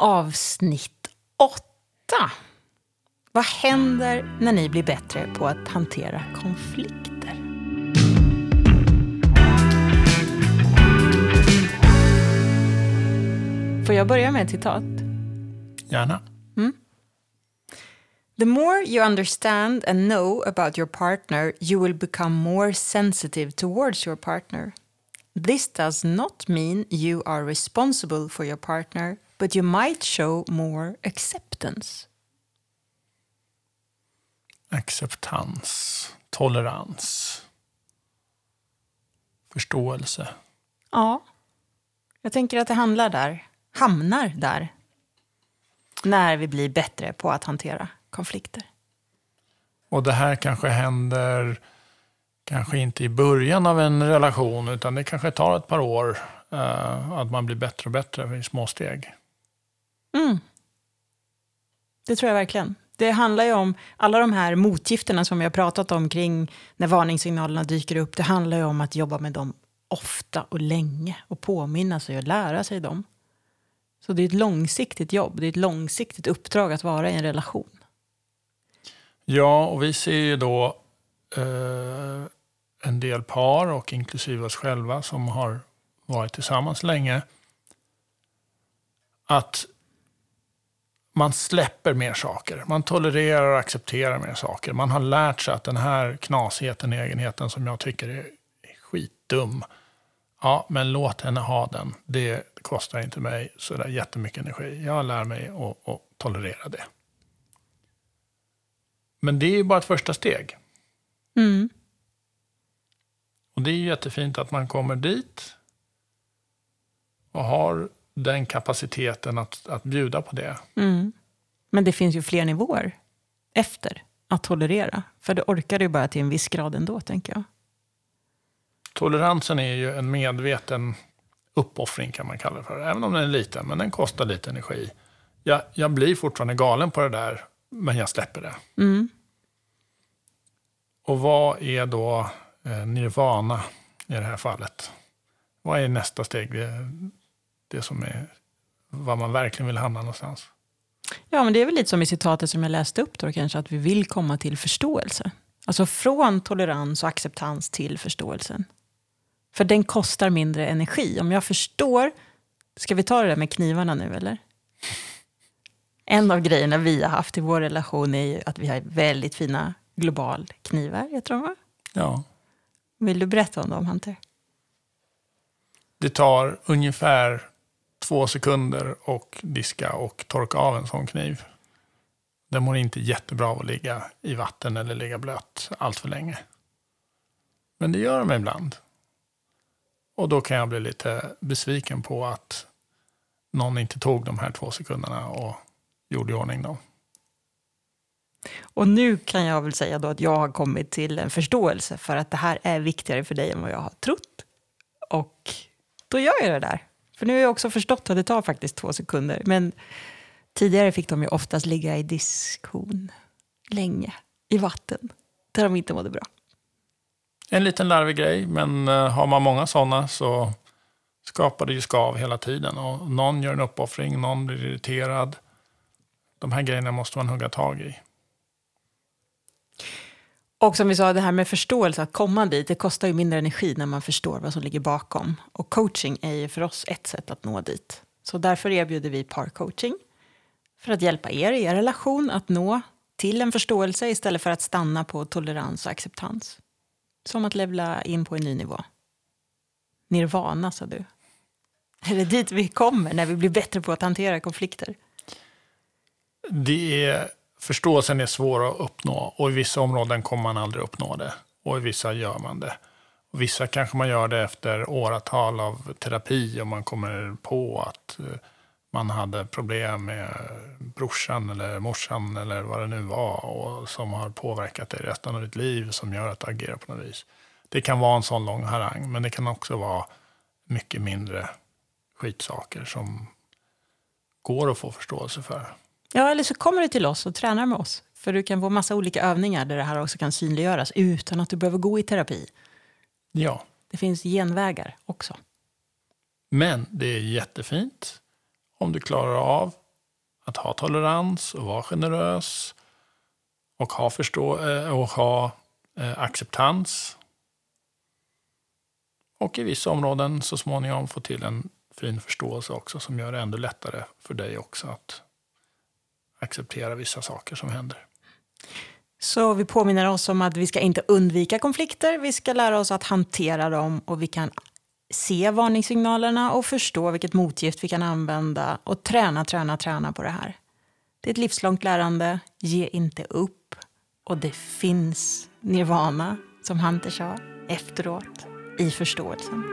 Avsnitt 8. Vad händer när ni blir bättre på att hantera konflikter? Får jag börja med ett citat? Gärna. The more you understand and know about your partner, you will become more sensitive towards your partner. This does not mean you are responsible for your partner, but you might show more acceptance. Acceptans, tolerans, förståelse. Ja, jag tänker att det handlar där, hamnar där, när vi blir bättre på att hantera konflikter. Och det här kanske händer, kanske inte i början av en relation, utan det kanske tar ett par år eh, att man blir bättre och bättre i små steg. Mm. Det tror jag verkligen. Det handlar ju om alla de här motgifterna som vi har pratat om kring när varningssignalerna dyker upp. Det handlar ju om att jobba med dem ofta och länge och påminna sig och lära sig dem. Så det är ett långsiktigt jobb, det är ett långsiktigt uppdrag att vara i en relation. Ja, och vi ser ju då eh, en del par och inklusive oss själva som har varit tillsammans länge. Att man släpper mer saker. Man tolererar och accepterar mer saker. Man har lärt sig att den här knasigheten, egenheten som jag tycker är skitdum. Ja, men låt henne ha den. Det kostar inte mig så där jättemycket energi. Jag lär mig att, att tolerera det. Men det är ju bara ett första steg. Mm. Och det är jättefint att man kommer dit och har den kapaciteten att, att bjuda på det. Mm. Men det finns ju fler nivåer efter att tolerera. För det orkar ju bara till en viss grad ändå, tänker jag. Toleransen är ju en medveten uppoffring kan man kalla det för. Även om den är liten, men den kostar lite energi. Jag, jag blir fortfarande galen på det där, men jag släpper det. Mm. Och vad är då eh, nirvana i det här fallet? Vad är nästa steg? Det, som är vad man verkligen vill hamna någonstans. Ja, men det är väl lite som i citatet som jag läste upp då kanske, att vi vill komma till förståelse. Alltså från tolerans och acceptans till förståelsen. För den kostar mindre energi. Om jag förstår, ska vi ta det där med knivarna nu eller? En av grejerna vi har haft i vår relation är ju att vi har väldigt fina globalknivar, heter de va? Ja. Vill du berätta om dem, Hunter? Det tar ungefär två sekunder och diska och torka av en sån kniv. Den mår inte jättebra av att ligga i vatten eller ligga blöt allt för länge. Men det gör de ibland. Och då kan jag bli lite besviken på att någon inte tog de här två sekunderna och gjorde i ordning dem. Och nu kan jag väl säga då att jag har kommit till en förståelse för att det här är viktigare för dig än vad jag har trott. Och då gör jag det där. För nu har jag också förstått att det tar faktiskt två sekunder. Men tidigare fick de ju oftast ligga i diskhon länge i vatten där de inte mådde bra. En liten larvig grej, men eh, har man många sådana så skapar det ju skav hela tiden. Och någon gör en uppoffring, någon blir irriterad. De här grejerna måste man hugga tag i. Och som vi sa, det här med förståelse, att komma dit, det kostar ju mindre energi när man förstår vad som ligger bakom. Och coaching är ju för oss ett sätt att nå dit. Så därför erbjuder vi parcoaching för att hjälpa er i er relation att nå till en förståelse istället för att stanna på tolerans och acceptans. Som att levla in på en ny nivå. Nirvana, sa du. Är det dit vi kommer när vi blir bättre på att hantera konflikter? Det är, förståelsen är svår att uppnå och i vissa områden kommer man aldrig uppnå det. Och i vissa gör man det. Och vissa kanske man gör det efter åratal av terapi och man kommer på att eh, man hade problem med brorsan eller morsan eller vad det nu var och som har påverkat dig resten av ditt liv som gör att du agerar på något vis. Det kan vara en sån lång harang, men det kan också vara mycket mindre skitsaker som går att få förståelse för. Ja, eller så kommer du till oss och tränar med oss. För du kan få massa olika övningar där det här också kan synliggöras utan att du behöver gå i terapi. Ja, Det finns genvägar också. men det är jättefint om du klarar av att ha tolerans och vara generös och ha, förstå eh, och ha eh, acceptans. Och i vissa områden så småningom få till en fin förståelse också som gör det ännu lättare för dig också att acceptera vissa saker som händer. Så vi påminner oss om att vi ska inte undvika konflikter, vi ska lära oss att hantera dem och vi kan se varningssignalerna och förstå vilket motgift vi kan använda och träna, träna, träna på det här. Det är ett livslångt lärande, ge inte upp. Och det finns nirvana, som Hunter sa, efteråt, i förståelsen.